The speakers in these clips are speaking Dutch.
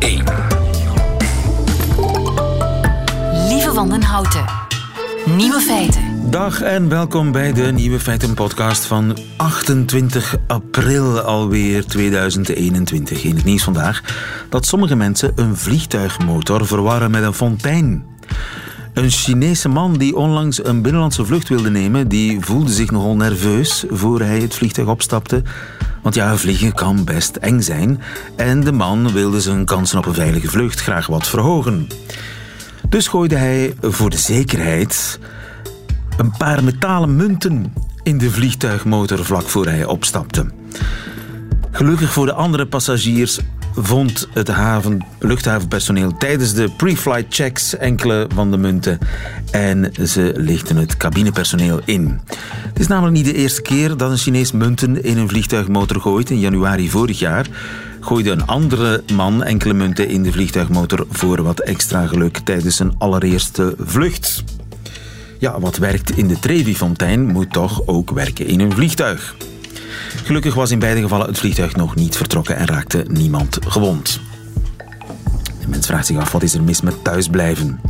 1. Lieve Wandenhouten. Nieuwe feiten. Dag en welkom bij de Nieuwe Feiten podcast van 28 april alweer 2021. In het nieuws vandaag dat sommige mensen een vliegtuigmotor verwarren met een fontein. Een Chinese man die onlangs een binnenlandse vlucht wilde nemen, die voelde zich nogal nerveus voor hij het vliegtuig opstapte. Want ja, vliegen kan best eng zijn. En de man wilde zijn kansen op een veilige vlucht graag wat verhogen. Dus gooide hij voor de zekerheid een paar metalen munten in de vliegtuigmotor vlak voor hij opstapte. Gelukkig voor de andere passagiers vond het haven, luchthavenpersoneel tijdens de pre-flight checks enkele van de munten en ze lichten het cabinepersoneel in. Het is namelijk niet de eerste keer dat een Chinees munten in een vliegtuigmotor gooit. In januari vorig jaar gooide een andere man enkele munten in de vliegtuigmotor voor wat extra geluk tijdens zijn allereerste vlucht. Ja, wat werkt in de Trevi-fontein moet toch ook werken in een vliegtuig. Gelukkig was in beide gevallen het vliegtuig nog niet vertrokken en raakte niemand gewond. De mens vraagt zich af wat is er mis met thuisblijven.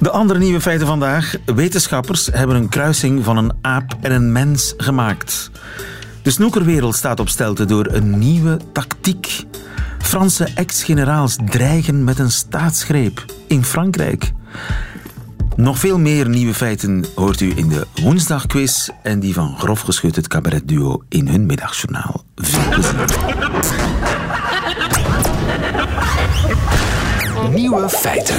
De andere nieuwe feiten vandaag. Wetenschappers hebben een kruising van een aap en een mens gemaakt. De snoekerwereld staat op stelte door een nieuwe tactiek. Franse ex-generaals dreigen met een staatsgreep in Frankrijk. Nog veel meer nieuwe feiten hoort u in de woensdagquiz en die van grof geschud het cabaretduo in hun middagjournaal. Veel plezier. Nieuwe feiten.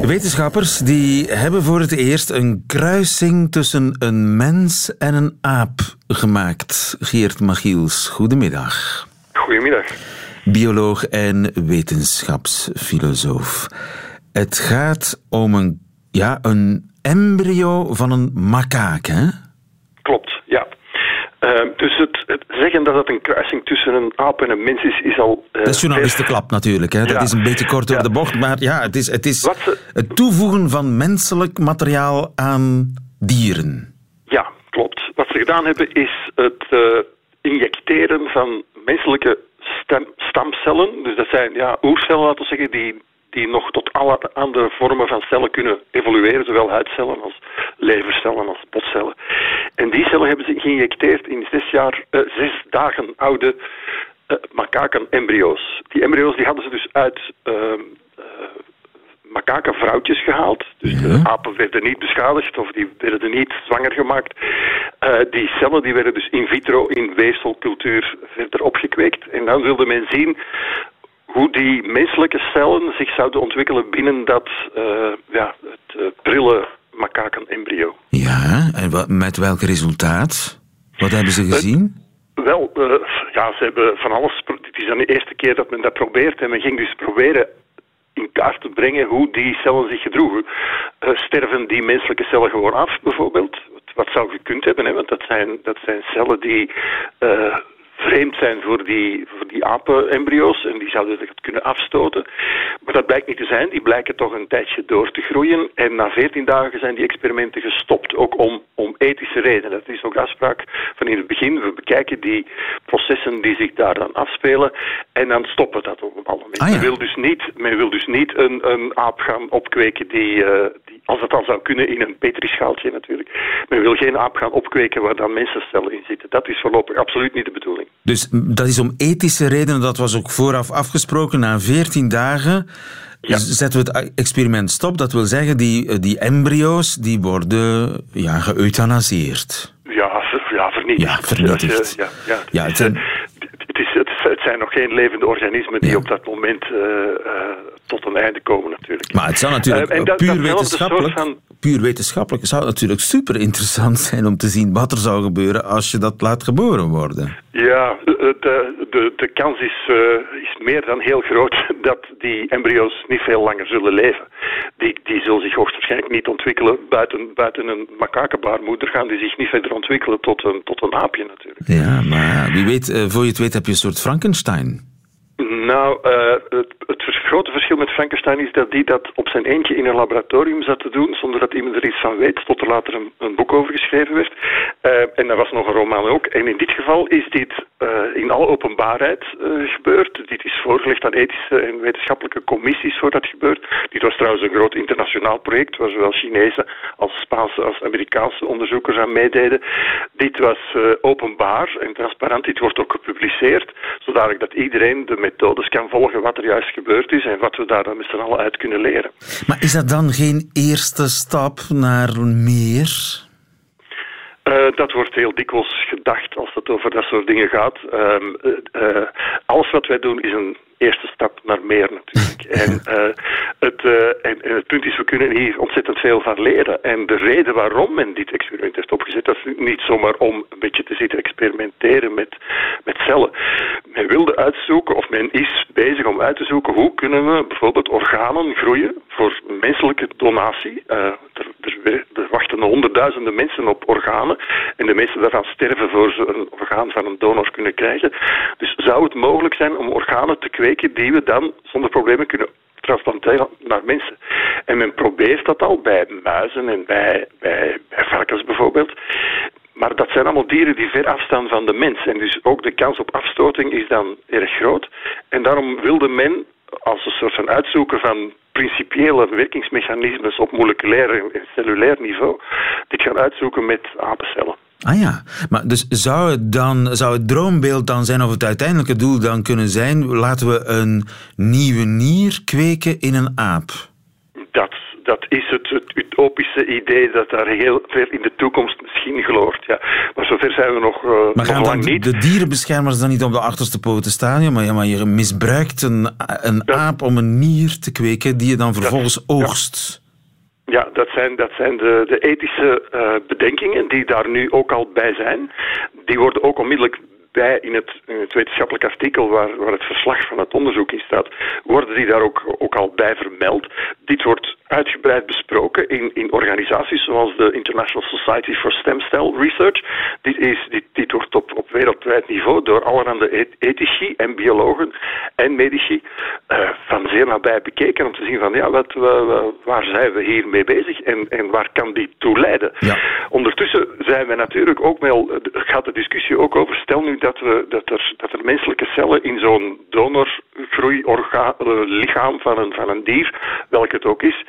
Wetenschappers die hebben voor het eerst een kruising tussen een mens en een aap gemaakt. Geert Machiels, goedemiddag. Goedemiddag. Bioloog en wetenschapsfilosoof. Het gaat om een, ja, een embryo van een makaak, hè? Klopt, ja. Uh, dus het, het, zeggen dat het een kruising tussen een aap en een mens is, is al... Uh, dat is journalistenklap natuurlijk. Hè? Dat is een beetje kort door Ja. de bocht. Maar ja, het is, het is ze- het toevoegen van menselijk materiaal aan dieren. Ja, klopt. Wat ze gedaan hebben is het eh, injecteren van menselijke stem, stamcellen. Dus dat zijn ja, oercellen, laten we zeggen, die, die nog tot alle andere vormen van cellen kunnen evolueren. Zowel huidcellen als levercellen als botcellen. En die cellen hebben ze geïnjecteerd in zes, jaar, eh, zes dagen oude eh makaken-embryo's. Die embryo's die hadden ze dus uit... makakenvrouwtjes gehaald. Dus de apen werden niet beschadigd of die werden niet zwanger gemaakt. Die cellen die werden dus in vitro in weefselcultuur verder opgekweekt. En dan wilde men zien hoe die menselijke cellen zich zouden ontwikkelen binnen dat eh, ja, het eh, prille makakenembryo. Ja, en wat, met welk resultaat? Wat hebben ze gezien? Wel, eh, ja, ze hebben van alles. Het is dan de eerste keer dat men dat probeert. En men ging dus proberen in kaart te brengen hoe die cellen zich gedroegen. Eh, sterven die menselijke cellen gewoon af, bijvoorbeeld? Wat- zou gekund hebben, hè? want dat zijn, dat zijn cellen die eh, vreemd zijn voor die, voor die apenembryo's en die zouden dat kunnen afstoten. Maar dat blijkt niet te zijn. Die blijken toch een tijdje door te groeien. En na 14 dagen zijn die experimenten gestopt. Ook om, om ethische redenen. Dat is ook afspraak van in het begin. We bekijken die processen die zich daar dan afspelen. En dan stoppen we dat op een bepaald moment. Ah, ja. men, wil dus niet, men wil dus niet een, een aap gaan opkweken die, eh, die, als het dan zou kunnen, in een petrischaaltje natuurlijk. Men wil geen aap gaan opkweken waar dan mensencellen in zitten. Dat is voorlopig absoluut niet de bedoeling. Dus dat is om ethische redenen, dat was ook vooraf afgesproken. Na 14 dagen Ja. zetten we het experiment stop. Dat wil zeggen, die, eh, die embryo's die worden ja, geëuthanaseerd. Ja, ver- ja vernietigd. Ja, vernietigd. Als je- Ja, ja, Ja, het, is, zijn- eh, het, is, het, is- het zijn nog geen levende organismen die op dat moment eh, eh, tot een einde komen natuurlijk. Maar het zou natuurlijk Eh, en dat- puur, datzelfde wetenschappelijk, soort van- puur wetenschappelijk zou het natuurlijk super interessant zijn om te zien wat er zou gebeuren als je dat laat geboren worden. Ja, de, de, de, de kans is, eh, is meer dan heel groot dat die embryo's niet veel langer zullen leven. Die, die zullen zich hoogstwaarschijnlijk niet ontwikkelen. Buiten, buiten een makakenbaarmoeder gaan die zich niet verder ontwikkelen tot een, tot een aapje natuurlijk. Ja, maar wie weet, eh, voor je het weet heb je een soort Frankenstein. Nou, uh, het, het, grote verschil met Frankenstein is dat die dat op zijn eentje in een laboratorium zat te doen, zonder dat iemand er iets van weet, tot er later een, een boek over geschreven werd. Uh, en dat was nog een roman ook. En in dit geval is dit uh, in alle openbaarheid gebeurd. Dit is voorgelegd aan ethische en wetenschappelijke commissies voor dat gebeurt. Dit was trouwens een groot internationaal project, waar zowel Chinese als Spaanse als Amerikaanse onderzoekers aan meededen. Dit was openbaar en transparant. Dit wordt ook gepubliceerd, zodat dat iedereen de methodes kan volgen wat er juist gebeurd is en wat we daar dan met z'n allen uit kunnen leren. Maar is dat dan geen eerste stap naar meer? Uh, dat wordt heel dikwijls gedacht als het over dat soort dingen gaat. Uh, uh, alles wat wij doen is een eerste stap naar meer natuurlijk. En, uh, het, uh, en, en, het punt is, we kunnen hier ontzettend veel van leren. En de reden waarom men dit experiment heeft opgezet, dat is niet zomaar om een beetje te zitten experimenteren met, met cellen. Men wilde uitzoeken, of men is bezig om uit te zoeken, hoe kunnen we bijvoorbeeld organen groeien voor menselijke donatie. Uh, er, er, wachten honderdduizenden mensen op organen. En de meeste daarvan sterven voor ze een orgaan van een donor kunnen krijgen. Dus zou het mogelijk zijn om organen te kweken die we dan zonder problemen kunnen transplanteren naar mensen. En men probeert dat al bij muizen en bij, bij, bij varkens bijvoorbeeld. Maar dat zijn allemaal dieren die ver afstaan van de mens. En dus ook de kans op afstoting is dan erg groot. En daarom wilde men als een soort van uitzoeker van principiële werkingsmechanismes op moleculair en cellulair niveau, dit gaan uitzoeken met apencellen. Ah ja, maar dus zou het dan, zou het droombeeld dan zijn, of het uiteindelijke doel dan kunnen zijn, laten we een nieuwe nier kweken in een aap? Dat, is het, het utopische idee dat daar heel ver in de toekomst misschien gloort. Ja. Maar zover zijn we nog, uh, maar nog lang niet. de dierenbeschermers dan niet op de achterste poten staan? Ja, maar, ja, maar je misbruikt een, een aap om een nier te kweken die je dan vervolgens oogst. Ja, dat zijn, dat zijn de, de ethische uh, bedenkingen die daar nu ook al bij zijn. Die worden ook onmiddellijk bij in het, in het wetenschappelijk artikel waar, waar het verslag van het onderzoek in staat, worden die daar ook, ook al bij vermeld. Dit wordt uitgebreid besproken in, in organisaties zoals de International Society for Stem Cell Research. Dit, is, dit, dit wordt op, op wereldwijd niveau door allerhande ethici en biologen en medici uh, van zeer nabij bekeken om te zien van ja, wat, waar zijn we hier mee bezig en, en waar kan dit toe leiden. Ja. Ondertussen zijn we natuurlijk ook wel, gaat de discussie ook over, stel nu dat, we, dat, er, dat er menselijke cellen in zo'n donorgroeilichaam van een, van een dier, welk het ook is,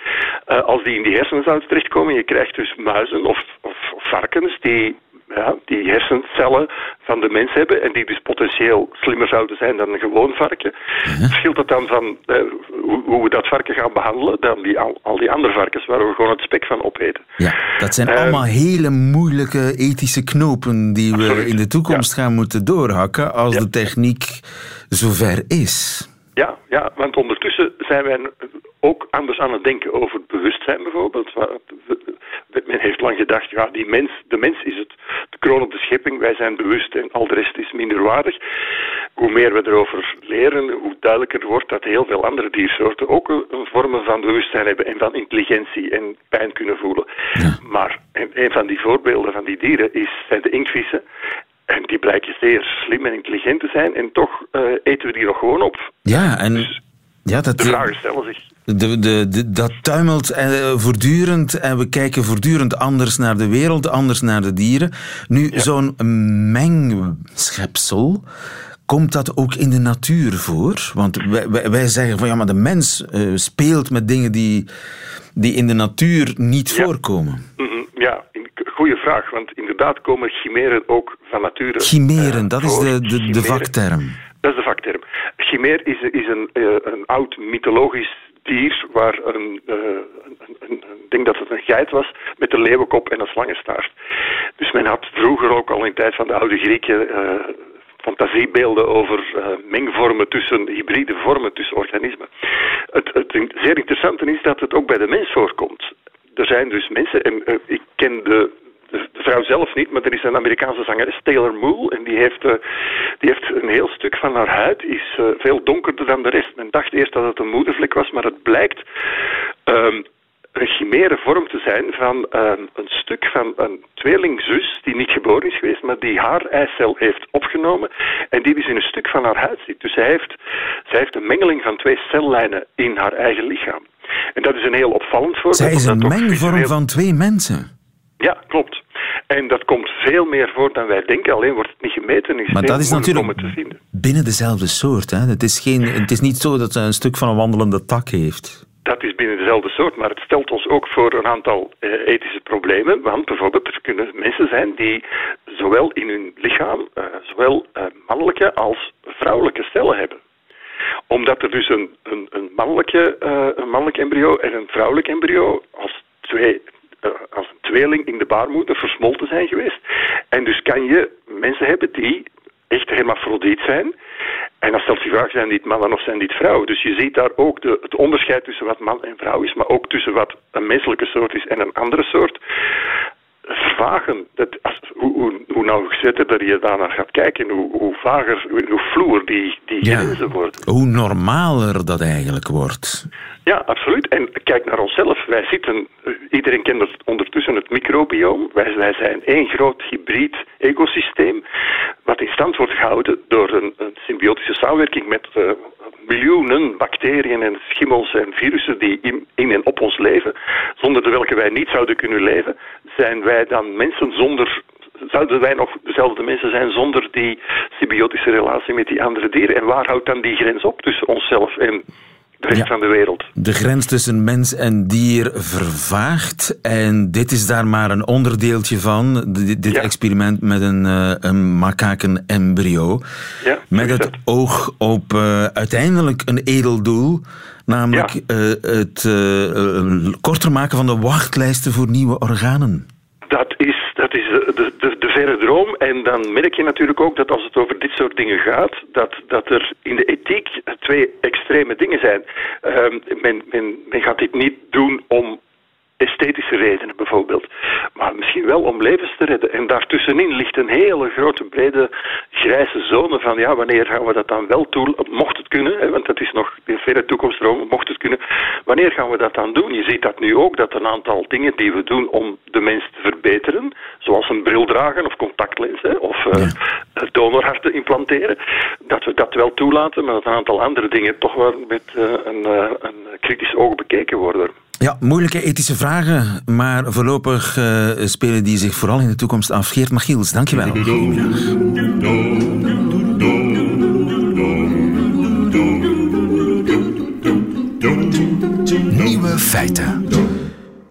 uh, als die in die hersenen zouden terechtkomen, je krijgt dus muizen of, of varkens die ja, die hersencellen van de mens hebben en die dus potentieel slimmer zouden zijn dan een gewoon varken. Uh-huh. Verschilt het dan van eh, hoe, hoe, we dat varken gaan behandelen dan die, al, al, die andere varkens waar we gewoon het spek van opeten? Ja, dat zijn uh, allemaal hele moeilijke ethische knopen die we absoluut. in de toekomst ja. gaan moeten doorhakken als ja. de techniek zover is. Ja, ja, want ondertussen zijn wij ook anders aan het denken over het bewustzijn bijvoorbeeld. Men heeft lang gedacht, ja, die mens, de mens is het, de kroon op de schepping, wij zijn bewust en al de rest is minderwaardig. Hoe meer we erover leren, hoe duidelijker wordt dat heel veel andere diersoorten ook een vormen van bewustzijn hebben en van intelligentie en pijn kunnen voelen. Ja. Maar een van die voorbeelden van die dieren is, zijn de inktvissen. En die blijken zeer slim en intelligent te zijn. En toch uh, eten we die nog gewoon op. Ja, en dus ja, dat, de vragen stellen zich. De, de, de, dat tuimelt eh, voortdurend en we kijken voortdurend anders naar de wereld, anders naar de dieren. Nu, ja. zo'n mengschepsel, komt dat ook in de natuur voor? Want wij, wij, wij zeggen van ja, maar de mens uh, speelt met dingen die, die in de natuur niet ja. voorkomen. Ja, goede vraag, want inderdaad komen chimeren ook van nature. Chimeren, uh, dat is de, de, de vakterm. Dat is de vakterm. Chimeer is, is een, uh, een oud mythologisch dier waar een, uh, een, ik denk dat het een geit was met een leeuwenkop en een slangenstaart. Dus men had vroeger ook al in de tijd van de oude Grieken uh, fantasiebeelden over uh, mengvormen tussen hybride vormen tussen organismen. Het, het zeer interessante is dat het ook bij de mens voorkomt. Er zijn dus mensen, en ik ken de de, de, vrouw zelf niet, maar er is een Amerikaanse zangeres, Taylor Moole, en die heeft, uh, die heeft een heel stuk van haar huid, is uh, veel donkerder dan de rest. Men dacht eerst dat het een moedervlek was, maar het blijkt um, een chimere vorm te zijn van ehm, een stuk van een tweelingzus die niet geboren is geweest, maar die haar eicel heeft opgenomen en die dus in een stuk van haar huid zit. Dus zij heeft, zij heeft een mengeling van twee cellijnen in haar eigen lichaam. En dat is een heel opvallend voorbeeld. Zij is een mengvorm van twee mensen. Ja, klopt. En dat komt veel meer voor dan wij denken, alleen wordt het niet gemeten. Is maar dat is natuurlijk te vinden. binnen dezelfde soort. Hè? Het, is geen, het is niet zo dat ze een stuk van een wandelende tak heeft. Dat is binnen dezelfde soort, maar het stelt ons ook voor een aantal eh, ethische problemen. Want bijvoorbeeld, er kunnen mensen zijn die zowel in hun lichaam, eh, zowel eh, mannelijke als vrouwelijke cellen hebben omdat er dus een, een, een mannelijke, een mannelijk embryo en een vrouwelijk embryo als twee als een tweeling in de baarmoeder versmolten zijn geweest. En dus kan je mensen hebben die echt hermafrodiet zijn. En dan stelt je vraag, zijn dit mannen of zijn dit vrouwen? Dus je ziet daar ook de, het onderscheid tussen wat man en vrouw is, maar ook tussen wat een menselijke soort is en een andere soort vervagen. Dat, als, hoe, hoe, hoe nauwgezetter je daarnaar gaat kijken, hoe, hoe vager, hoe vloer die, die grenzen worden. Hoe normaler dat eigenlijk wordt. Ja, absoluut. En kijk naar onszelf. Wij zitten, eh, iedereen kent ondertussen het microbioom. Wij, wij zijn één groot hybrid ecosysteem, wat in stand wordt gehouden door een, een symbiotische samenwerking met uh, miljoenen bacteriën en schimmels en virussen die in, in, en op ons leven, zonder de welke wij niet zouden kunnen leven, zijn wij dan mensen zonder zouden wij nog dezelfde mensen zijn zonder die symbiotische relatie met die andere dieren? En waar houdt dan die grens op tussen onszelf en de rest van de wereld. De grens tussen mens en dier vervaagt. En dit is daar maar een onderdeeltje van. Dit, experiment met een, uh, een makaken-embryo. Ja, met het oog op uh, uiteindelijk een edel doel. Namelijk uh, het korter maken van de wachtlijsten voor nieuwe organen. Dat is, dat is de, de, de, verre droom. En dan merk je natuurlijk ook dat als het over dit soort dingen gaat, dat, dat er in de ethiek twee extreme dingen zijn. Uh, men, men, men gaat dit niet doen om esthetische redenen bijvoorbeeld. Maar misschien wel om levens te redden. En daartussenin ligt een hele grote, brede, grijze zone van ja, wanneer gaan we dat dan wel doen? Mocht het kunnen, hè, want dat is nog in verre toekomst mocht het kunnen. Wanneer gaan we dat dan doen? Je ziet dat nu ook, dat een aantal dingen die we doen om de mens te verbeteren, zoals een bril dragen of contactlenzen of uh, donorharten implanteren, dat we dat wel toelaten, maar dat een aantal andere dingen toch wel met uh, een, uh, een kritisch oog bekeken worden. Ja, moeilijke ethische vragen, maar voorlopig uh, spelen die zich vooral in de toekomst af. Geert Machiels, dankjewel. Nieuwe feiten.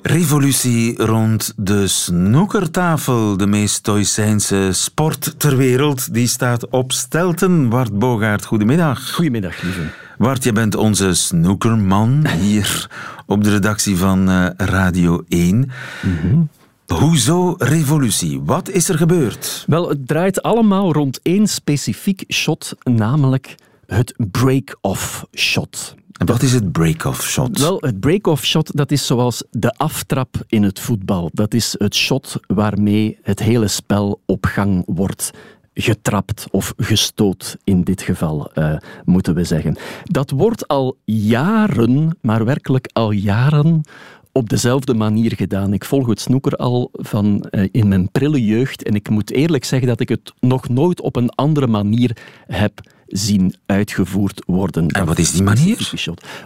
Revolutie rond de snoekertafel, de meest stoïcijnse sport ter wereld, die staat op stelten. Bart Bogaert, goedemiddag. Goedemiddag, lieve. Bart, je bent onze snoekerman hier op de redactie van uh, Radio 1. Mm Hoezo revolutie? Wat is er gebeurd? Wel, het draait allemaal rond één specifiek shot, namelijk het break-off shot. En wat is het break-off shot? Wel, het break-off shot dat is zoals de aftrap in het voetbal. Dat is het shot waarmee het hele spel op gang wordt getrapt of gestoot in dit geval, uh, moeten we zeggen. Dat wordt al jaren, maar werkelijk al jaren, op dezelfde manier gedaan. Ik volg het snoeker al van uh, in mijn prille jeugd en ik moet eerlijk zeggen dat ik het nog nooit op een andere manier heb zien uitgevoerd worden. En wat is die manier?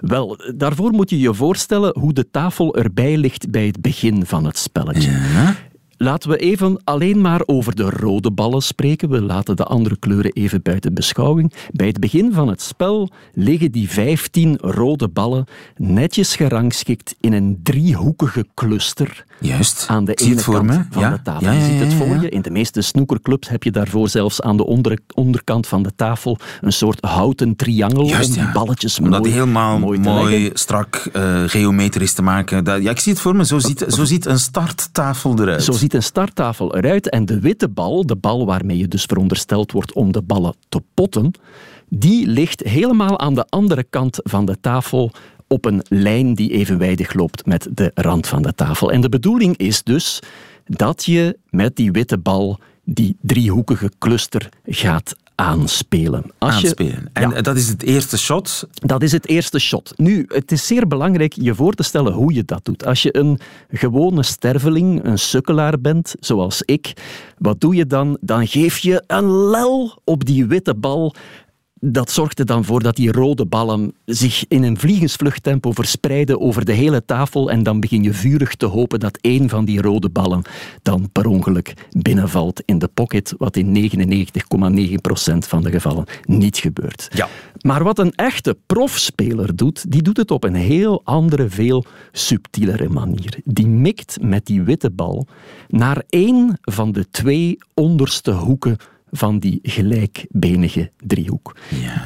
Wel, daarvoor moet je je voorstellen hoe de tafel erbij ligt bij het begin van het spelletje. Ja. Laten we even alleen maar over de rode ballen spreken. We laten de andere kleuren even buiten beschouwing. Bij het begin van het spel liggen die 15 rode ballen netjes gerangschikt in een driehoekige cluster. Juist. Aan de ene kant van de tafel. je ziet het voor je. In de meeste snoekerclubs heb je daarvoor zelfs aan de onder, onderkant van de tafel een soort houten triangel Juist, om die balletjes om mooi, dat helemaal mooi, mooi strak uh, geometrisch te maken. Dat, ja, ik zie het voor me. Zo ziet, zo ziet een starttafel eruit. Zo ziet een starttafel eruit. En de witte bal, de bal waarmee je dus verondersteld wordt om de ballen te potten, die ligt helemaal aan de andere kant van de tafel op een lijn die evenwijdig loopt met de rand van de tafel. En de bedoeling is dus dat je met die witte bal die driehoekige cluster gaat aanspelen. Als aanspelen. Je, en dat is het eerste shot? Dat is het eerste shot. Nu, het is zeer belangrijk je voor te stellen hoe je dat doet. Als je een gewone sterveling, een sukkelaar bent, zoals ik, wat doe je dan? Dan geef je een lel op die witte bal dat zorgt er dan voor dat die rode ballen zich in een vliegensvluchttempo verspreiden over de hele tafel en dan begin je vurig te hopen dat één van die rode ballen dan per ongeluk binnenvalt in de pocket, wat in 99,9% van de gevallen niet gebeurt. Ja. Maar wat een echte profspeler doet, die doet het op een heel andere, veel subtielere manier. Die mikt met die witte bal naar één van de twee onderste hoeken van die gelijkbenige driehoek.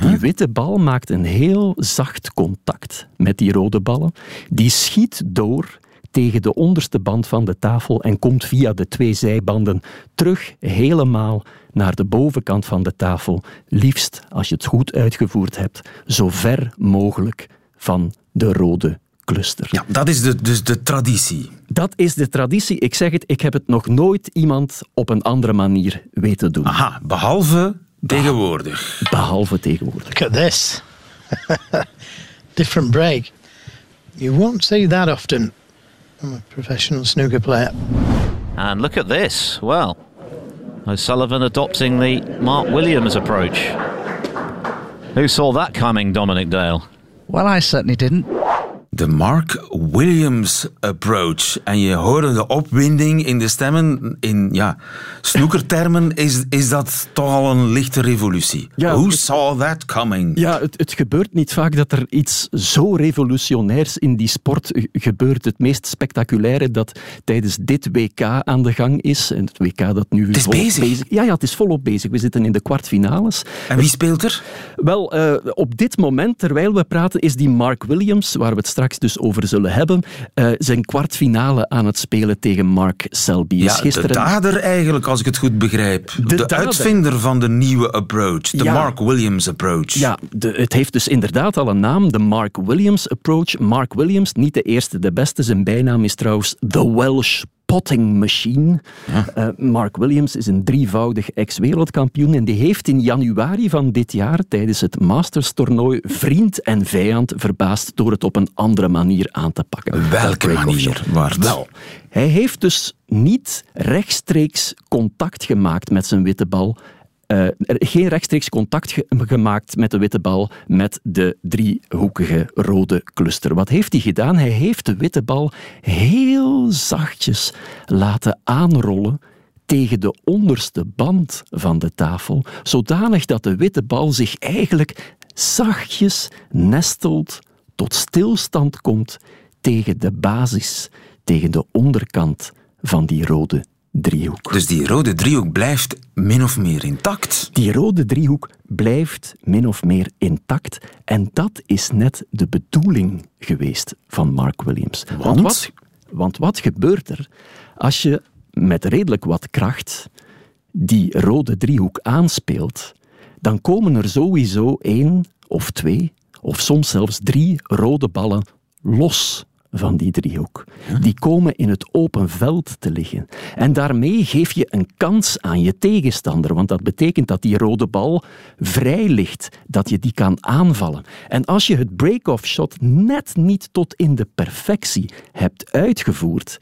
Die witte bal maakt een heel zacht contact met die rode ballen. Die schiet door tegen de onderste band van de tafel en komt via de twee zijbanden terug helemaal naar de bovenkant van de tafel. Liefst, als je het goed uitgevoerd hebt, zo ver mogelijk van de rode cluster. Ja, dat is de, dus de traditie. Dat is de traditie. Ik zeg het, ik heb het nog nooit iemand op een andere manier weten doen. Aha, behalve tegenwoordig. Behalve tegenwoordig. Look at this. Different break. You won't see that often from a professional snooker player. And look at this. Well, O'Sullivan adopting the Mark Williams approach. Who saw that coming, Dominic Dale? Well, I certainly didn't. De Mark Williams approach. En je hoorde de opwinding in de stemmen. In ja, snoekertermen is, is dat toch al een lichte revolutie. Who saw that coming? Ja, het, het gebeurt niet vaak dat er iets zo revolutionairs in die sport gebeurt. Het meest spectaculaire dat tijdens dit WK aan de gang is. En het WK dat nu het is bezig. Ja, ja, het is volop bezig. We zitten in de kwartfinales. En wie speelt er? Wel, uh, op dit moment, terwijl we praten, is die Mark Williams, waar we het straks dus over zullen hebben, uh, zijn kwartfinale aan het spelen tegen Mark Selby. Ja, gisteren... de dader eigenlijk, als ik het goed begrijp. De, uitvinder van de nieuwe approach, de Mark Williams approach. Ja, de, het heeft dus inderdaad al een naam, de Mark Williams approach. Mark Williams, niet de eerste, de beste. Zijn bijnaam is trouwens The Welsh potting machine. Uh, Mark Williams is een drievoudig ex-wereldkampioen en die heeft in januari van dit jaar tijdens het Masters-toernooi vriend en vijand verbaasd door het op een andere manier aan te pakken. Welke manier, Wel, hij heeft dus niet rechtstreeks contact gemaakt met zijn witte bal uh, geen rechtstreeks contact gemaakt met de witte bal met de driehoekige rode cluster. Wat heeft hij gedaan? Hij heeft de witte bal heel zachtjes laten aanrollen tegen de onderste band van de tafel, zodanig dat de witte bal zich eigenlijk zachtjes nestelt, tot stilstand komt tegen de basis, tegen de onderkant van die rode driehoek. Dus die rode driehoek blijft min of meer intact? Die rode driehoek blijft min of meer intact. En dat is net de bedoeling geweest van Mark Williams. Want, wat, want wat gebeurt er als je met redelijk wat kracht die rode driehoek aanspeelt? Dan komen er sowieso één of twee of soms zelfs drie rode ballen los van die driehoek. Die komen in het open veld te liggen. En daarmee geef je een kans aan je tegenstander, want dat betekent dat die rode bal vrij ligt, dat je die kan aanvallen. En als je het break-off shot net niet tot in de perfectie hebt uitgevoerd,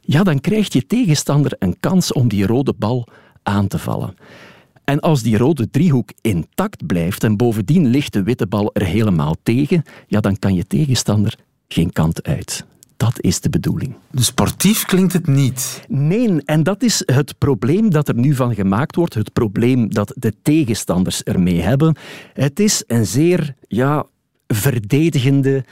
ja, dan krijgt je tegenstander een kans om die rode bal aan te vallen. En als die rode driehoek intact blijft en bovendien ligt de witte bal er helemaal tegen, ja, dan kan je tegenstander geen kant uit. Dat is de bedoeling. Dus sportief klinkt het niet. Nee, en dat is het probleem dat er nu van gemaakt wordt. Het probleem dat de tegenstanders ermee hebben. Het is een zeer ja, verdedigende...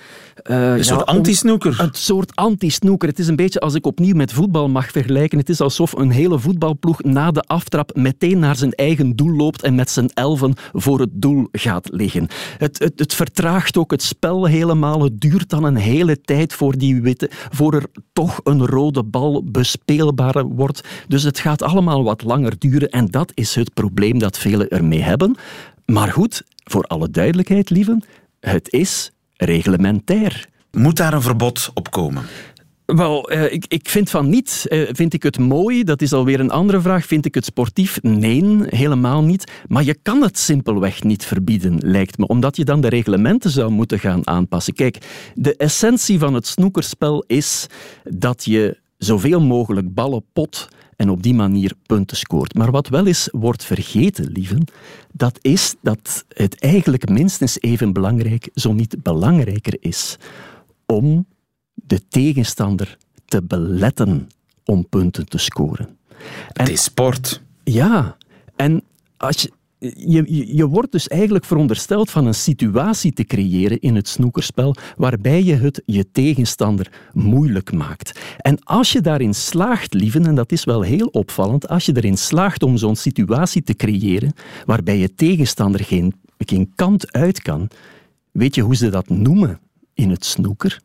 Uh, een soort anti-snoeker. Een soort anti-snoeker. Het is een beetje als ik opnieuw met voetbal mag vergelijken. Het is alsof een hele voetbalploeg na de aftrap meteen naar zijn eigen doel loopt en met zijn elven voor het doel gaat liggen. Het, het, het vertraagt ook het spel helemaal. Het duurt dan een hele tijd voor, die witte, voor er toch een rode bal bespeelbaar wordt. Dus het gaat allemaal wat langer duren en dat is het probleem dat velen ermee hebben. Maar goed, voor alle duidelijkheid, lieven, het is reglementair. Moet daar een verbod op komen? Wel, uh, ik, ik vind van niet. Uh, vind ik het mooi? Dat is alweer een andere vraag. Vind ik het sportief? Nee, helemaal niet. Maar je kan het simpelweg niet verbieden, lijkt me. Omdat je dan de reglementen zou moeten gaan aanpassen. Kijk, de essentie van het snoekerspel is dat je zoveel mogelijk ballen pot en op die manier punten scoort. Maar wat wel eens wordt vergeten, lieven, dat is dat het eigenlijk minstens even belangrijk, zo niet belangrijker is, om de tegenstander te beletten om punten te scoren. En, het is sport. Ja, en als je, je, je wordt dus eigenlijk verondersteld van een situatie te creëren in het snoekerspel waarbij je het je tegenstander moeilijk maakt. En als je daarin slaagt, lieven, en dat is wel heel opvallend, als je erin slaagt om zo'n situatie te creëren waarbij je tegenstander geen, geen kant uit kan, weet je hoe ze dat noemen in het snoeker?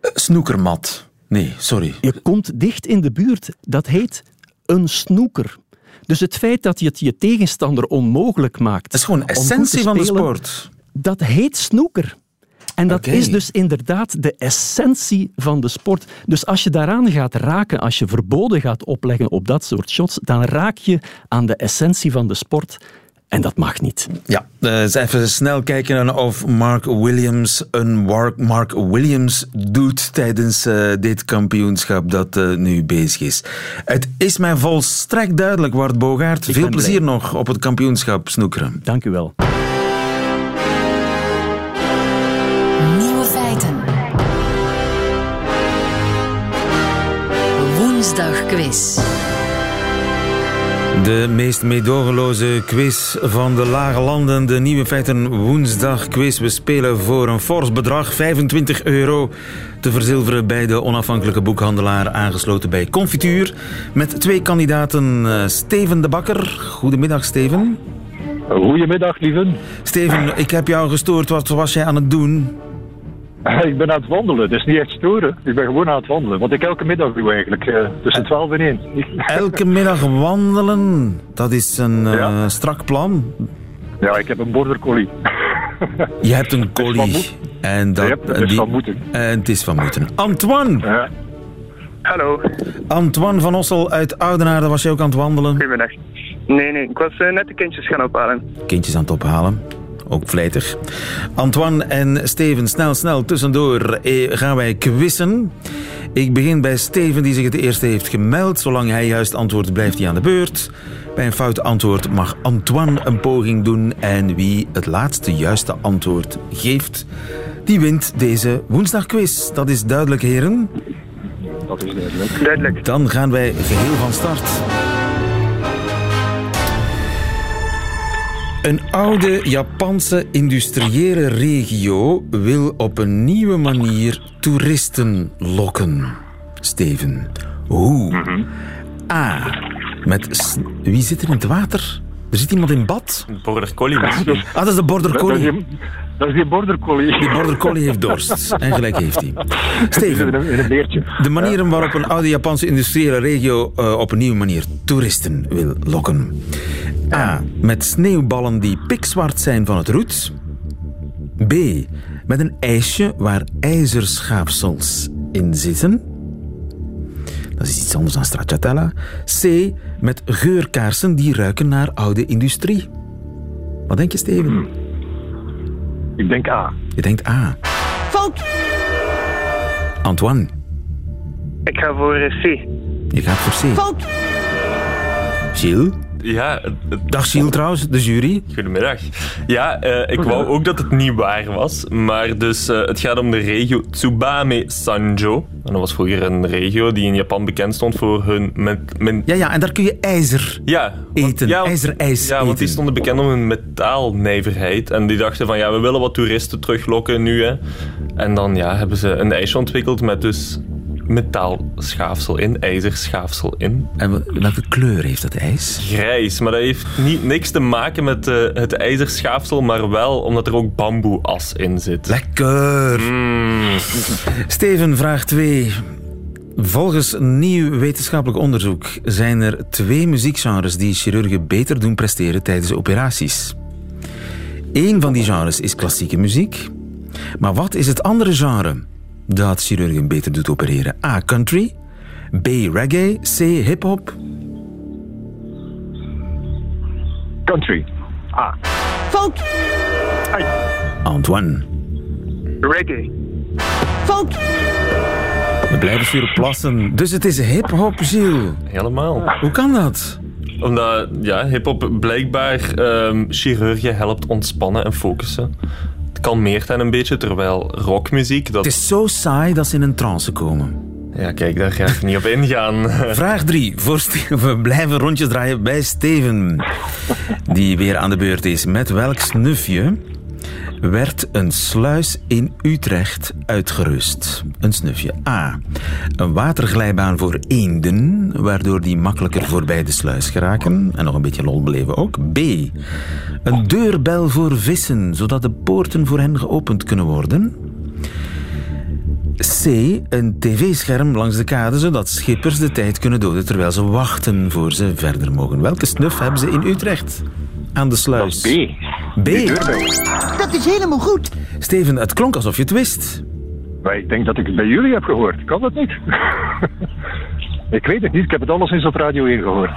Uh, snoekermat. Nee, sorry. Je komt dicht in de buurt. Dat heet een snoeker. Dus het feit dat je het je tegenstander onmogelijk maakt. Dat is gewoon essentie van de sport. Dat heet snoeker. En dat is dus inderdaad de essentie van de sport. Dus als je daaraan gaat raken, als je verboden gaat opleggen op dat soort shots, dan raak je aan de essentie van de sport. En dat mag niet. Ja, uh, even snel kijken of Mark Williams een Mark Williams doet tijdens uh, dit kampioenschap dat uh, nu bezig is. Het is mij volstrekt duidelijk, Wart Bogaert. Veel plezier blij. nog op het kampioenschap snoekeren. Dank u wel. Nieuwe feiten. Woensdag quiz. De meest meedogenloze quiz van de lage landen. De nieuwe feiten woensdag quiz. We spelen voor een fors bedrag, 25 euro. Te verzilveren bij de onafhankelijke boekhandelaar aangesloten bij Confituur. Met twee kandidaten. Eh, Steven de Bakker. Goedemiddag, Steven. Goedemiddag, lieve. Steven, ik heb jou gestoord. Wat was jij aan het doen? Ik ben aan het wandelen, dus niet echt storen. Ik ben gewoon aan het wandelen. Wat ik elke middag doe eigenlijk, uh, tussen 12 en 1. Elke middag wandelen? Dat is een uh, strak plan. Ja, ik heb een border collie. Je hebt een collie. En dat, ja, het is van moeten. En het is van moeten. Antoine! Ja. Hallo. Antoine van Ossel uit Oudenaarde, was je ook aan het wandelen? Goedemiddag. Nee, nee, ik was uh, net de kindjes gaan ophalen. Kindjes aan het ophalen ook vlijtig. Antoine en Steven, snel, snel tussendoor eh, gaan wij quizzen. Ik begin bij Steven, die zich het eerste heeft gemeld. Zolang hij juist antwoordt, blijft hij aan de beurt. Bij een fout antwoord mag Antoine een poging doen. En wie het laatste juiste antwoord geeft, die wint deze woensdagquiz. Dat is duidelijk, heren? Dat is duidelijk. Duidelijk. Dan gaan wij geheel van start. Een oude Japanse industriële regio wil op een nieuwe manier toeristen lokken. Steven, hoe? A. Met wie zit er in het water? Er zit iemand in bad? Een border collie misschien. Ah, dat is de border collie. Dat is die border collie. Die border collie heeft dorst. En gelijk heeft hij. Steven, de manieren waarop een oude Japanse industriële regio uh, op een nieuwe manier toeristen wil lokken. A. Met sneeuwballen die pikzwart zijn van het roet. B. Met een ijsje waar ijzerschaafsels in zitten. Dat is iets anders dan stracciatella. C. Met geurkaarsen die ruiken naar oude industrie. Wat denk je, Steven? Hmm. Ik denk A. Je denkt A. Fout! Antoine? Ik ga voor C. Je gaat voor C. Fout! Gilles? Ja, Dag Gilles trouwens, de jury. Goedemiddag. Ja, uh, ik wou ook dat het niet waar was. Maar dus, uh, het gaat om de regio Tsubame Sanjo. En dat was vroeger een regio die in Japan bekend stond voor hun... Met, met... Ja, ja, en daar kun je ijzer ja, eten. Ja, IJzerijs Ja, want die stonden bekend om hun metaalnijverheid. En die dachten van, ja, we willen wat toeristen teruglokken nu. Hè. En dan ja, hebben ze een ijsje ontwikkeld met dus metaalschaafsel in, ijzerschaafsel in. En welke kleur heeft dat ijs? Grijs, maar dat heeft niet, niks te maken met uh, het ijzerschaafsel, maar wel omdat er ook bamboeas in zit. Lekker! Mm. Steven, vraag 2. Volgens nieuw wetenschappelijk onderzoek zijn er twee muziekgenres die chirurgen beter doen presteren tijdens operaties. Eén van die genres is klassieke muziek. Maar wat is het andere genre? Dat chirurgen beter doet opereren? A. Country. B. Reggae. C. Hip-hop. Country. Ah. Fout. Antoine. Reggae. Fout. We blijven sturen plassen. Dus het is hip-hop, Gilles. Helemaal. Hoe kan dat? Omdat ja, hip-hop blijkbaar ehm, chirurgen helpt ontspannen en focussen. Het kalmeert hen een beetje, terwijl rockmuziek. Dat... Het is zo saai dat ze in een trance komen. Ja, kijk, daar ga ik niet op ingaan. Vraag 3. We blijven rondjes draaien bij Steven. Die weer aan de beurt is. Met welk snufje werd een sluis in Utrecht uitgerust? Een snufje. A. Een waterglijbaan voor eenden, waardoor die makkelijker voorbij de sluis geraken. En nog een beetje lol beleven ook. B. Een deurbel voor vissen, zodat de poorten voor hen geopend kunnen worden. C. Een tv-scherm langs de kade, zodat schippers de tijd kunnen doden terwijl ze wachten voor ze verder mogen. Welke snuf hebben ze in Utrecht? Aan de sluis. B. B. Dat is helemaal goed. Steven, het klonk alsof je het wist. Maar ik denk dat ik het bij jullie heb gehoord. Kan dat niet? ik weet het niet. Ik heb het alleszins op Radio 1 gehoord.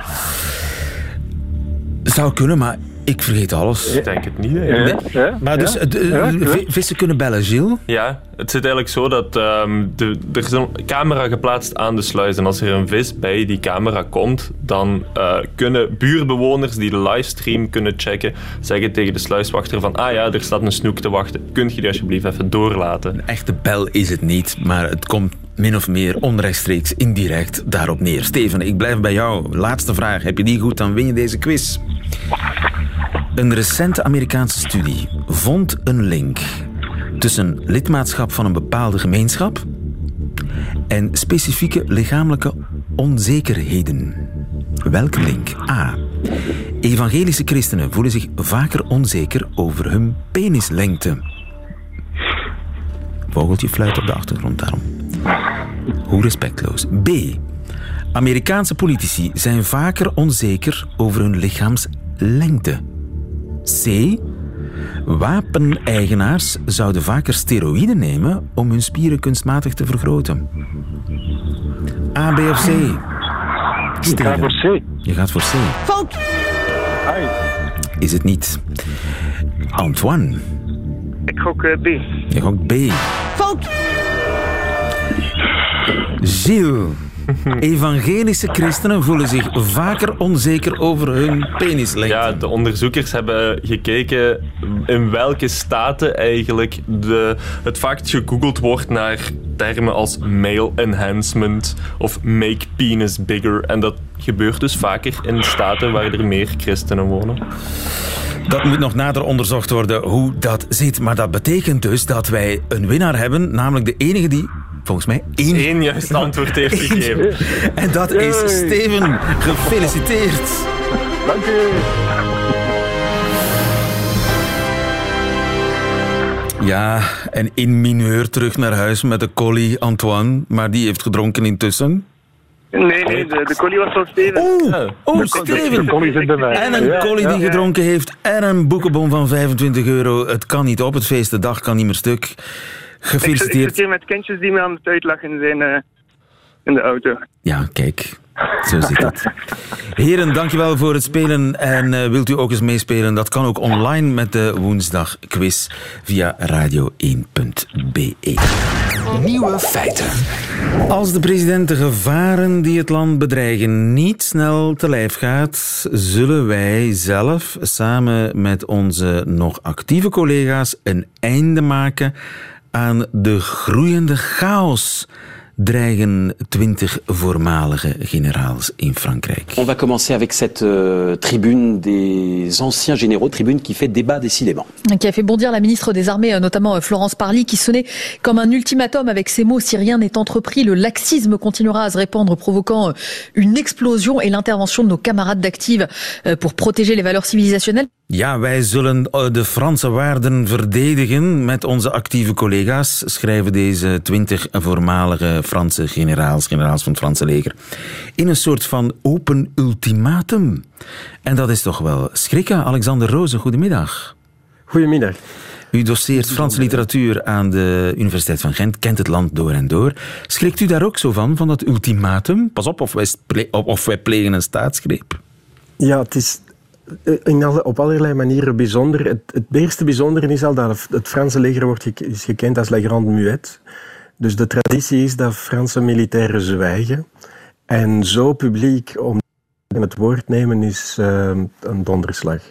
Zou kunnen, maar ik vergeet alles. Ik denk het niet. eigenlijk. Maar dus ja, eh, vissen kunnen bellen, Gilles? Ja, het zit eigenlijk zo dat ehm, de, er is een camera geplaatst aan de sluis. En als er een vis bij die camera komt, dan eh, kunnen buurbewoners die de livestream kunnen checken, zeggen tegen de sluiswachter van ah ja, er staat een snoek te wachten. Kunt je die alsjeblieft even doorlaten? Een echte bel is het niet, maar het komt min of meer onrechtstreeks indirect daarop neer. Steven, ik blijf bij jou. Laatste vraag. Heb je die goed, dan win je deze quiz. Een recente Amerikaanse studie vond een link tussen lidmaatschap van een bepaalde gemeenschap en specifieke lichamelijke onzekerheden. Welke link? A. Evangelische christenen voelen zich vaker onzeker over hun penislengte. Vogeltje fluit op de achtergrond daarom. Hoe respectloos. B. Amerikaanse politici zijn vaker onzeker over hun lichaamslengte. C. Wapeneigenaars zouden vaker steroïden nemen om hun spieren kunstmatig te vergroten. A, B of C? Ik ga voor C. Je gaat voor C. Fout. Is het niet? Antoine, Ik gok eh, B. je gokt B. Fout. Gilles. Evangelische christenen voelen zich vaker onzeker over hun penislengte. Ja, de onderzoekers hebben gekeken in welke staten eigenlijk de, het vaakst gegoogeld wordt naar termen als male enhancement of make penis bigger. En dat gebeurt dus vaker in staten waar er meer christenen wonen. Dat moet nog nader onderzocht worden hoe dat zit. Maar dat betekent dus dat wij een winnaar hebben, namelijk de enige die, volgens mij, één... Eén juist antwoord heeft gegeven. En dat is. Steven. Gefeliciteerd. Dank u. Ja, en in mineur terug naar huis met de collie Antoine. Maar die heeft gedronken intussen. Nee, nee, de, de collie was van Steven. Oeh, oh, De Steven. collie zit bij mij. En een collie die gedronken heeft. En een boekenbon van 25 euro. Het kan niet op. Het feest, de dag kan niet meer stuk. Zit, ik zit Gefeliciteerd. hier met kindjes die me aan het uitlachen zijn eh, in de auto. Ja, kijk. Zo zit het. Heren, dankjewel voor het spelen. En eh, wilt u ook eens meespelen? Dat kan ook online met de woensdagquiz via radio1.be. Nieuwe feiten. Als de president de gevaren die het land bedreigen niet snel te lijf gaat, zullen wij zelf samen met onze nog actieve collega's een einde maken aan de groeiende chaos. Dreigen twintig voormalige generaals in Frankrijk. On va commencer avec cette euh, tribune des anciens généraux, tribune qui fait débat décidément. qui a fait bondir la ministre des Armées, euh, notamment euh, Florence Parly, qui sonnait comme un ultimatum avec ces mots si rien n'est entrepris, le laxisme continuera à se répandre, provoquant une explosion et l'intervention de nos camarades d'active pour protéger les valeurs civilisationnelles. Ja, wij zullen eh, de Franse waarden verdedigen met onze actieve collega's, schrijven deze twintig voormalige Franse generaals, generaals van het Franse leger, in een soort van open ultimatum. En dat is toch wel schrikken. Alexander Rozen, goedemiddag. Goedemiddag. U doseert Franse literatuur aan de Universiteit van Gent, kent het land door en door. Schrikt u daar ook zo van, van dat ultimatum? Pas op, of wij, of wij plegen een staatsgreep. Ja, het is in alle, op allerlei manieren bijzonder. Het, het eerste bijzondere is al dat het Franse leger wordt gekend als La Grande Muette. Dus de traditie is dat Franse militairen zwijgen. En zo publiek om het woord nemen is uh, een donderslag.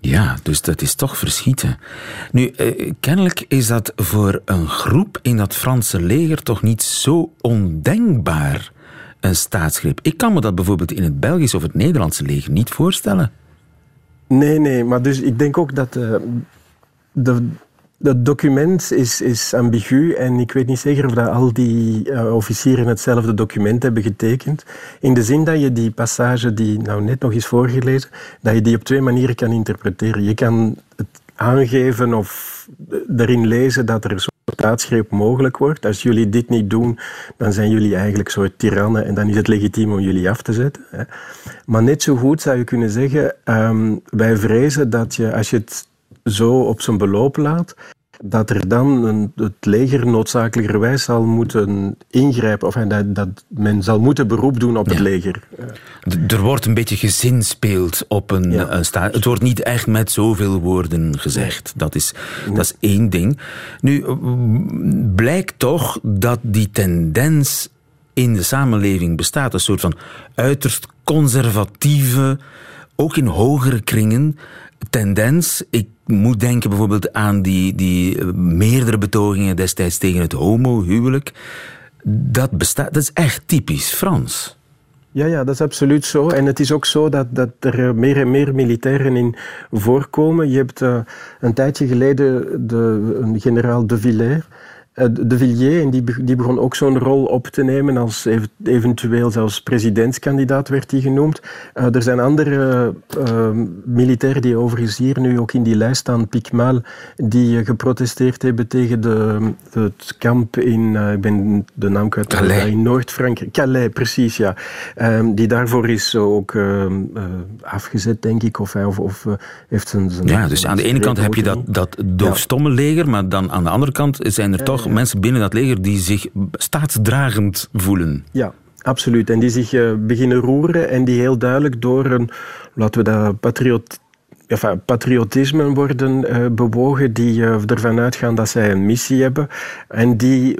Ja, dus dat is toch verschieten. Nu, eh, kennelijk is dat voor een groep in dat Franse leger toch niet zo ondenkbaar, een staatsgreep. Ik kan me dat bijvoorbeeld in het Belgisch of het Nederlandse leger niet voorstellen. Nee, nee, maar dus ik denk ook dat uh, de, dat document is, is ambigu en ik weet niet zeker of dat al die uh, officieren hetzelfde document hebben getekend. In de zin dat je die passage die nou net nog is voorgelezen, dat je die op twee manieren kan interpreteren. Je kan het aangeven of erin lezen dat er staatsgreep mogelijk wordt. Als jullie dit niet doen, dan zijn jullie eigenlijk soort tirannen en dan is het legitiem om jullie af te zetten. Maar net zo goed zou je kunnen zeggen, um, wij vrezen dat je, als je het zo op zijn beloop laat, dat er dan een, het leger noodzakelijkerwijs zal moeten ingrijpen, of dat, dat men zal moeten beroep doen op het leger. Er wordt een beetje gezinspeeld op een, een staat. Het wordt niet echt met zoveel woorden gezegd. Dat, is, dat is één ding. Nu, blijkt toch dat die tendens in de samenleving bestaat. Een soort van uiterst conservatieve, ook in hogere kringen, tendens. Ik moet denken bijvoorbeeld aan die, die eh, meerdere betogingen destijds tegen het homohuwelijk. Dat bestaat, dat is echt typisch Frans. Ja, ja, dat is absoluut zo. En het is ook zo dat, dat er meer en meer militairen in voorkomen. Je hebt uh, een tijdje geleden de, een generaal de Villers eh, de Villiers, en die, die begon ook zo'n rol op te nemen, als eventueel zelfs presidentskandidaat werd hij genoemd. Uh, er zijn andere uh, militairen die overigens hier nu ook in die lijst staan, Picmal, die geprotesteerd hebben tegen de, het kamp in, ik ben de naam kwijt, Calais. in Noord-Frankrijk. Calais, precies, ja. Ehm, die daarvoor is ook ehm, afgezet, denk ik, of, of, of heeft zijn, zijn... Ja, dus aan de ene kant heb je dat, dat doofstomme leger, maar dan aan de andere kant zijn er toch mensen binnen dat leger die zich staatsdragend voelen. Ja, absoluut. En die zich uh, beginnen roeren en die heel duidelijk door een, laten we dat patriot, enfin, patriotisme worden uh, bewogen, die uh, ervan uitgaan dat zij een missie hebben en die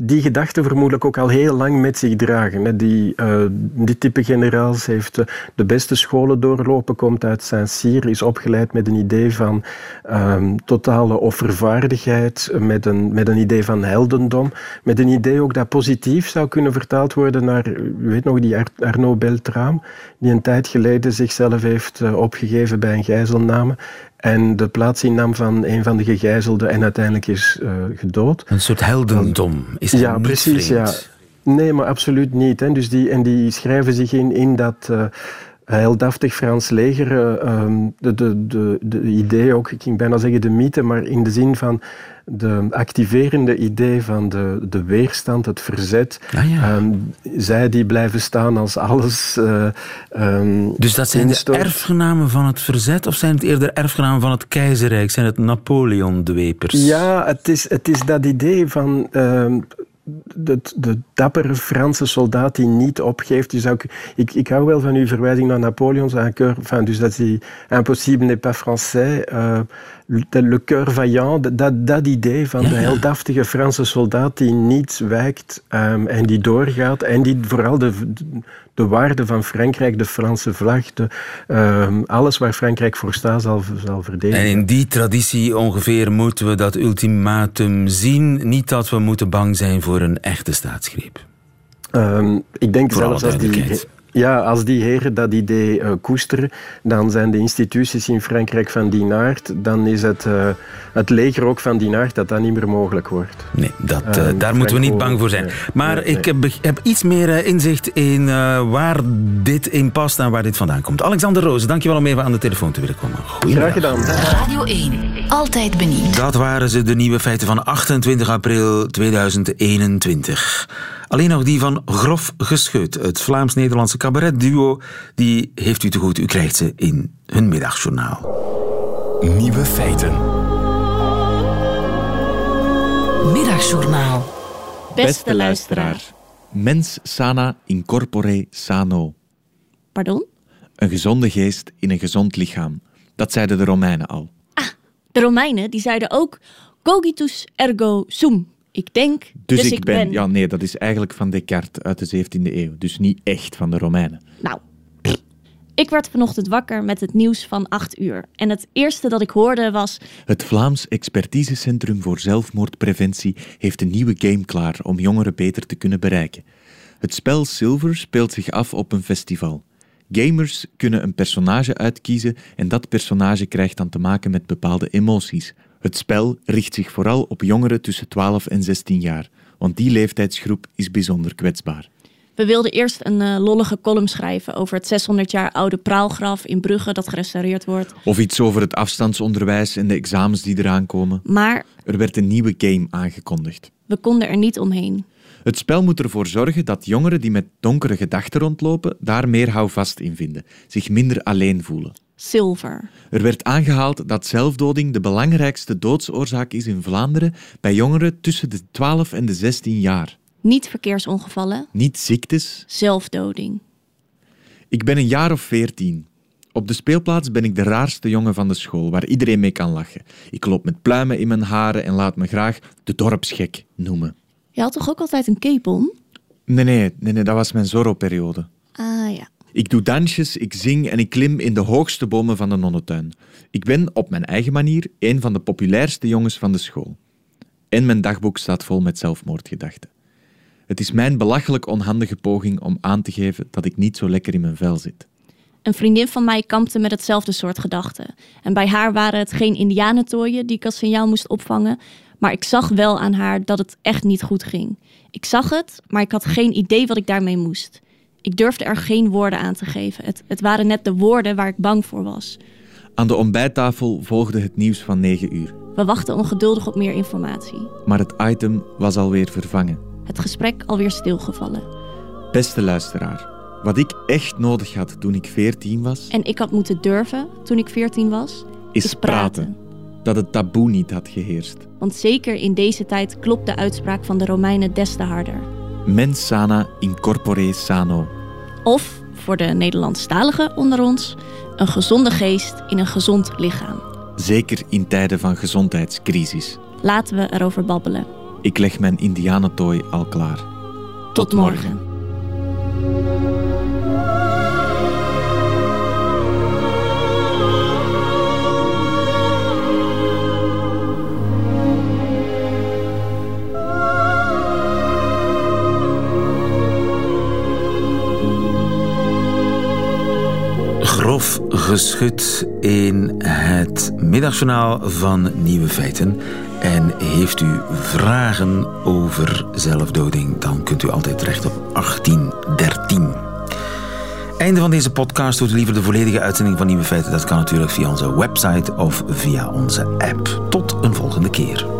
die gedachten vermoedelijk ook al heel lang met zich dragen. Die, uh, dit type generaals heeft de beste scholen doorlopen, komt uit Saint-Cyr, is opgeleid met een idee van um, totale offervaardigheid, met een, met een idee van heldendom, met een idee ook dat positief zou kunnen vertaald worden naar, weet nog, die Arnaud Beltrame, die een tijd geleden zichzelf heeft uh, opgegeven bij een gijzelname en de plaats innam van een van de gegijzelden en uiteindelijk is uh, gedood. Een soort heldendom, is Ja, niet precies, vreemd? ja. Nee, maar absoluut niet. Hè. Dus die, en die schrijven zich in, in dat uh, heldhaftig Frans leger, uh, um, de, de, de, de idee ook, ik ging bijna zeggen de mythe, maar in de zin van de activerende idee van de, de weerstand, het verzet. Ah, ja. um, zij die blijven staan als alles. Uh, um, Dus dat zijn instort. de erfgenamen van het verzet of zijn het eerder erfgenamen van het keizerrijk? Zijn het Napoleon-dwepers? Ja, het is, het is dat idee van. De, de dappere Franse soldaat die niet opgeeft. Dus ook, ik, ik hou wel van uw verwijzing naar Napoleon. Cœur, enfin, dus dat die impossible n'est pas français. Uh, le, le cœur vaillant. Dat, dat idee van Ja, de heldhaftige Franse soldaat die niet wijkt um, en die doorgaat. En die vooral de, de waarde van Frankrijk, de Franse vlag, de, um, alles waar Frankrijk voor staat, zal, zal verdedigen. En in die traditie ongeveer moeten we dat ultimatum zien. Niet dat we moeten bang zijn voor een echte staatsgreep. Um, ik denk Voor zelfs als die. Ja, als die heren dat idee uh, koesteren, dan zijn de instituties in Frankrijk van die aard, dan is het, uh, het leger ook van die aard dat dat niet meer mogelijk wordt. Nee, dat, uh, Um, daar moeten we niet bang voor zijn. nee, Maar nee, ik heb, heb iets meer eh, inzicht in eh, waar dit in past en waar dit vandaan komt. Alexander Roos, dankjewel om even aan de telefoon te willen komen. Goedemiddag. Graag gedaan. Radio 1. Altijd benieuwd. Dat waren ze, de nieuwe feiten van 28 april 2021. Alleen nog die van Grof Gescheut, het Vlaams-Nederlandse cabaretduo. Die heeft u te goed, u krijgt ze in hun middagjournaal. Nieuwe feiten. Middagjournaal. Beste luisteraar. Mens sana in corpore sano. Pardon? Een gezonde geest in een gezond lichaam. Dat zeiden de Romeinen al. De Romeinen die zeiden ook cogitus ergo sum. Ik denk, Dus, ik, ben... Ja, nee, dat is eigenlijk van Descartes uit de 17e eeuw. Dus niet echt van de Romeinen. Nou, ik werd vanochtend wakker met het nieuws van 8 uur. En het eerste dat ik hoorde was... Het Vlaams Expertisecentrum voor Zelfmoordpreventie heeft een nieuwe game klaar om jongeren beter te kunnen bereiken. Het spel Silver speelt zich af op een festival. Gamers kunnen een personage uitkiezen en dat personage krijgt dan te maken met bepaalde emoties. Het spel richt zich vooral op jongeren tussen 12 en 16 jaar, want die leeftijdsgroep is bijzonder kwetsbaar. We wilden eerst een eh, lollige column schrijven over het 600 jaar oude praalgraf in Brugge dat gerestaureerd wordt. Of iets over het afstandsonderwijs en de examens die eraan komen. Maar Er werd een nieuwe game aangekondigd. we konden er niet omheen. Het spel moet ervoor zorgen dat jongeren die met donkere gedachten rondlopen, daar meer houvast in vinden, zich minder alleen voelen. Er werd aangehaald dat zelfdoding de belangrijkste doodsoorzaak is in Vlaanderen bij jongeren tussen de 12 en de 16 jaar. Niet verkeersongevallen, Niet ziektes. zelfdoding. Ik ben een jaar of 14. Op de speelplaats ben ik de raarste jongen van de school, waar iedereen mee kan lachen. Ik loop met pluimen in mijn haren en laat me graag de dorpsgek noemen. Je had toch ook altijd een cape on? Nee, nee, nee, nee dat was mijn Zorro-periode. Ah ja. Ik doe dansjes, ik zing en ik klim in de hoogste bomen van de nonnentuin. Ik ben op mijn eigen manier een van de populairste jongens van de school. En mijn dagboek staat vol met zelfmoordgedachten. Het is mijn belachelijk onhandige poging om aan te geven dat ik niet zo lekker in mijn vel zit. Een vriendin van mij kampte met hetzelfde soort gedachten. En bij haar waren het geen indianentooien die ik als signaal moest opvangen. Maar ik zag wel aan haar dat het echt niet goed ging. Ik zag het, maar ik had geen idee wat ik daarmee moest. Ik durfde er geen woorden aan te geven. Het, het waren net de woorden waar ik bang voor was. Aan de ontbijttafel volgde het nieuws van 9 uur. We wachten ongeduldig op meer informatie. Maar het item was alweer vervangen. Het gesprek alweer stilgevallen. Beste luisteraar, wat ik echt nodig had toen ik 14 was, En ik had moeten durven toen ik 14 was, is praten. Dat het taboe niet had geheerst. Want zeker in deze tijd klopt de uitspraak van de Romeinen des te harder. Mens sana in corpore sano. Of, voor de Nederlandstaligen onder ons, een gezonde geest in een gezond lichaam. Zeker in tijden van gezondheidscrisis. Laten we erover babbelen. Ik leg mijn indianentooi al klaar. Tot morgen. Geschud in het middagjournaal van Nieuwe Feiten. En heeft u vragen over zelfdoding, dan kunt u altijd terecht op 1813. Einde van deze podcast. Doet liever de volledige uitzending van Nieuwe Feiten? Dat kan natuurlijk via onze website of via onze app. Tot een volgende keer.